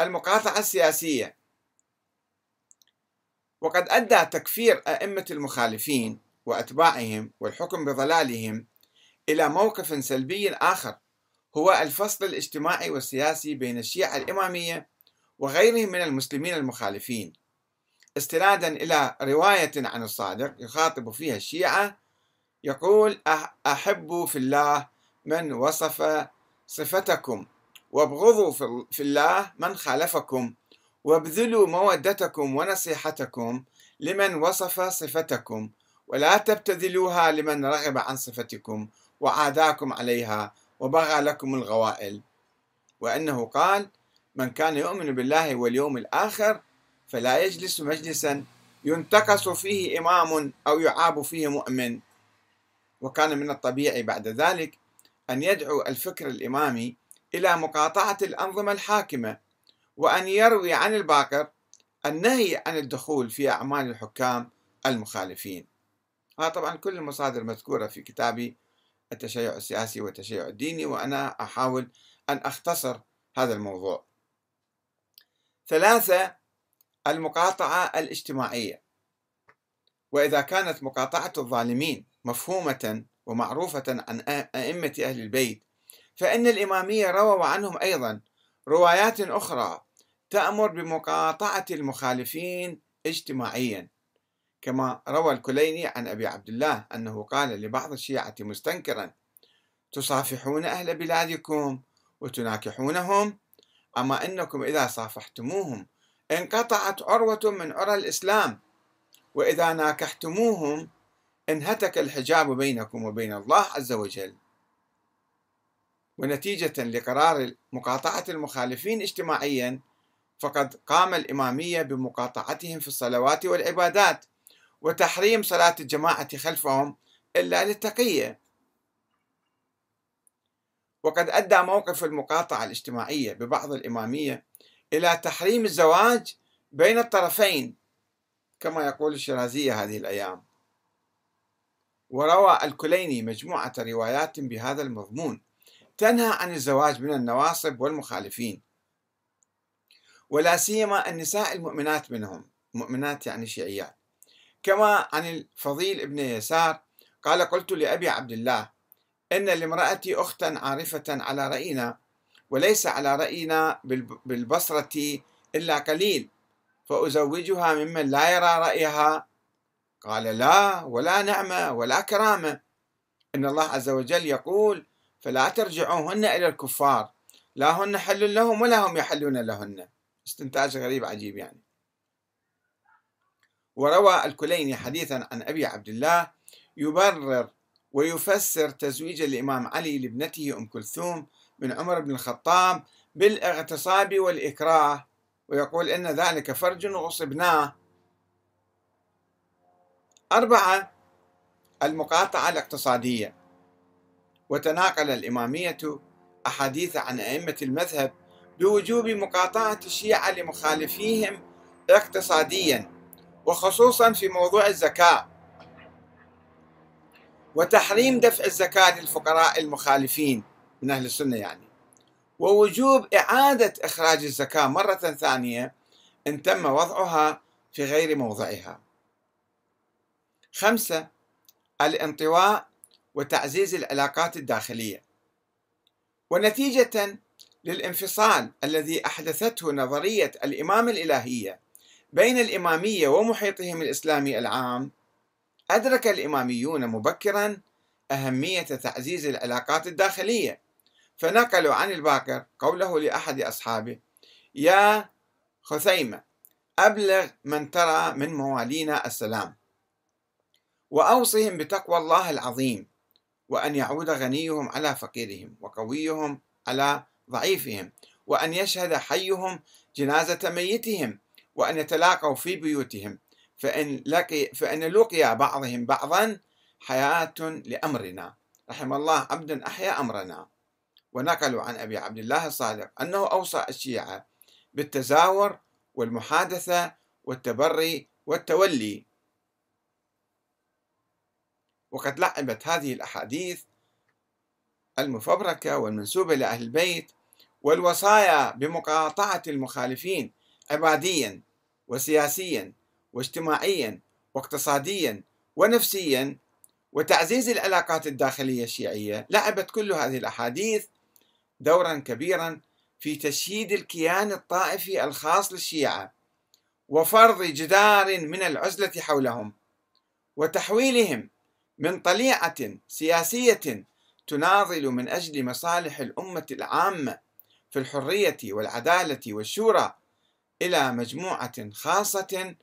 المقاطعة السياسية. وقد أدى تكفير أئمة المخالفين وأتباعهم والحكم بضلالهم إلى موقف سلبي آخر هو الفصل الاجتماعي والسياسي بين الشيعة الإمامية وغيرهم من المسلمين المخالفين. استنادا إلى رواية عن الصادق يخاطب فيها الشيعة يقول أحبوا في الله من وصف صفتكم. وابغضوا في الله من خالفكم وابذلوا مودتكم ونصيحتكم لمن وصف صفتكم ولا تبتذلوها لمن رغب عن صفتكم وعاداكم عليها وبغى لكم الغوائل. وأنه قال من كان يؤمن بالله واليوم الآخر فلا يجلس مجلسا ينتقص فيه إمام أو يعاب فيه مؤمن. وكان من الطبيعي بعد ذلك أن يدعو الفكر الإمامي إلى مقاطعة الأنظمة الحاكمة وأن يروي عن الباقر النهي عن الدخول في أعمال الحكام المخالفين. هذا طبعا كل المصادر مذكورة في كتابي التشيع السياسي والتشيع الديني وأنا أحاول أن أختصر هذا الموضوع. ثلاثة المقاطعة الاجتماعية. وإذا كانت مقاطعة الظالمين مفهومة ومعروفة عن أئمة أهل البيت فإن الإمامية رووا عنهم أيضا روايات أخرى تأمر بمقاطعة المخالفين اجتماعيا. كما روى الكليني عن أبي عبد الله أنه قال لبعض الشيعة مستنكرا تصافحون أهل بلادكم وتناكحونهم؟ أما أنكم إذا صافحتموهم انقطعت عروة من عرى الإسلام وإذا ناكحتموهم انهتك الحجاب بينكم وبين الله عز وجل. ونتيجة لقرار مقاطعة المخالفين اجتماعيا فقد قام الإمامية بمقاطعتهم في الصلوات والعبادات وتحريم صلاة الجماعة خلفهم إلا للتقية. وقد أدى موقف المقاطعة الاجتماعية ببعض الإمامية إلى تحريم الزواج بين الطرفين كما يقول الشرازية هذه الأيام. وروى الكليني مجموعة روايات بهذا المضمون. تنهى عن الزواج من النواصب والمخالفين. ولا سيما النساء المؤمنات منهم مؤمنات يعني شيعيات. كما عن الفضيل ابن يسار قال قلت لأبي عبد الله إن لامرأتي أختا عارفة على رأينا وليس على رأينا بالبصرة إلا قليل فأزوجها ممن لا يرى رأيها؟ قال لا ولا نعمة ولا كرامة. إن الله عز وجل يقول فلا ترجعوهن إلى الكفار. لا هن حل لهم ولا هم يحلون لهن. استنتاج غريب عجيب يعني. وروى الكليني حديثا عن أبي عبد الله يبرر ويفسر تزويج الإمام علي لابنته أم كلثوم من عمر بن الخطاب بالاغتصاب والإكراه ويقول إن ذلك فرج غصبناه. أربعة المقاطعة الاقتصادية. وتناقل الإمامية أحاديث عن أئمة المذهب بوجوب مقاطعة الشيعة لمخالفيهم اقتصاديا وخصوصا في موضوع الزكاة وتحريم دفع الزكاة للفقراء المخالفين من أهل السنة يعني. ووجوب إعادة إخراج الزكاة مرة ثانية إن تم وضعها في غير موضعها. خمسة الانطواء وتعزيز العلاقات الداخلية. ونتيجة للانفصال الذي أحدثته نظرية الإمامة الإلهية بين الإمامية ومحيطهم الإسلامي العام أدرك الإماميون مبكرا أهمية تعزيز العلاقات الداخلية. فنقلوا عن الباكر قوله لأحد أصحابه يا خثيمة أبلغ من ترى من موالينا السلام وأوصهم بتقوى الله العظيم. وأن يعود غنيهم على فقيرهم وقويهم على ضعيفهم وأن يشهد حيهم جنازة ميتهم وأن يتلاقوا في بيوتهم. فإن, لقي فإن لقي بعضهم بعضا حياة لأمرنا. رحم الله عبدا أحيا أمرنا. ونقلوا عن أبي عبد الله الصادق أنه أوصى الشيعة بالتزاور والمحادثة والتبري والتولي. وقد لعبت هذه الأحاديث المفبركة والمنسوبة لأهل البيت والوصايا بمقاطعة المخالفين عباديا وسياسيا واجتماعيا واقتصاديا ونفسيا وتعزيز العلاقات الداخلية الشيعية. لعبت كل هذه الأحاديث دورا كبيرا في تشييد الكيان الطائفي الخاص للشيعة وفرض جدار من العزلة حولهم وتحويلهم من طليعة سياسية تناضل من أجل مصالح الأمة العامة في الحرية والعدالة والشورى إلى مجموعة خاصة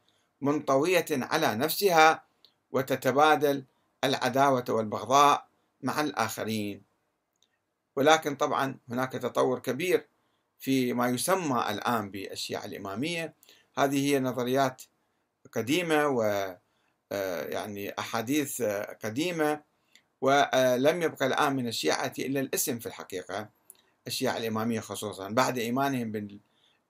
منطوية على نفسها وتتبادل العداوة والبغضاء مع الآخرين. ولكن طبعا هناك تطور كبير في ما يسمى الآن بالشيعة الإمامية. هذه هي نظريات قديمة و يعني أحاديث قديمة ولم يبقى الآن من الشيعة إلا الاسم في الحقيقة الشيعة الإمامية خصوصا بعد إيمانهم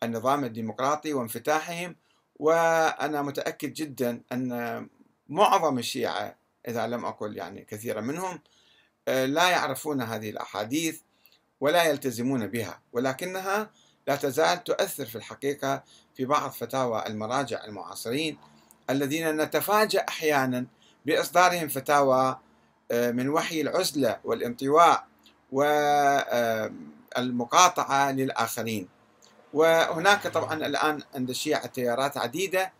بالنظام الديمقراطي وانفتاحهم وأنا متأكد جدا أن معظم الشيعة إذا لم أقل يعني كثيرا منهم آه، لا يعرفون هذه الأحاديث ولا يلتزمون بها ولكنها لا تزال تؤثر في الحقيقة في بعض فتاوى المراجع المعاصرين الذين نتفاجأ أحيانا بإصدارهم فتاوى آه، من وحي العزلة والانطواء والمقاطعة للآخرين. وهناك طبعا الآن عند الشيعة تيارات عديدة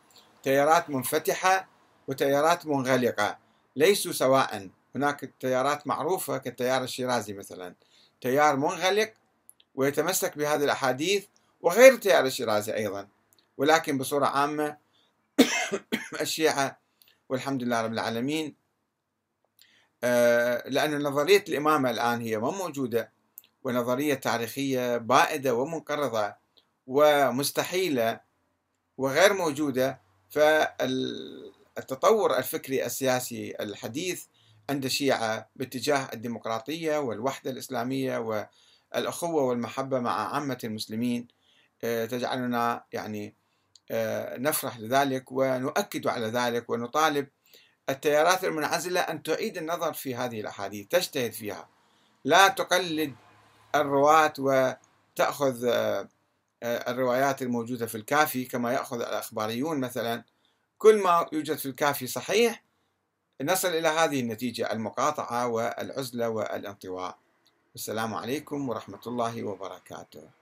تيارات منفتحة وتيارات منغلقة. ليسوا سواء هناك تيارات معروفة كالتيار الشيرازي مثلا. تيار منغلق ويتمسك بهذه الأحاديث وغير التيار الشيرازي أيضا ولكن بصورة عامة الشيعة والحمد لله رب العالمين. آه، لأن نظرية الإمامة الآن هي ما موجودة ونظرية تاريخية بائدة ومنقرضة ومستحيلة وغير موجودة. فالتطور الفكري السياسي الحديث عند الشيعة باتجاه الديمقراطية والوحدة الإسلامية والأخوة والمحبة مع عامة المسلمين آه، تجعلنا يعني نفرح لذلك ونؤكد على ذلك ونطالب التيارات المنعزلة أن تعيد النظر في هذه الأحاديث تجتهد فيها. لا تقلد الرواة وتأخذ آه، الروايات الموجودة في الكافي كما يأخذ الأخباريون مثلا. كل ما يوجد في الكافي صحيح نصل إلى هذه النتيجة المقاطعة والعزلة والانطواء. السلام عليكم ورحمة الله وبركاته.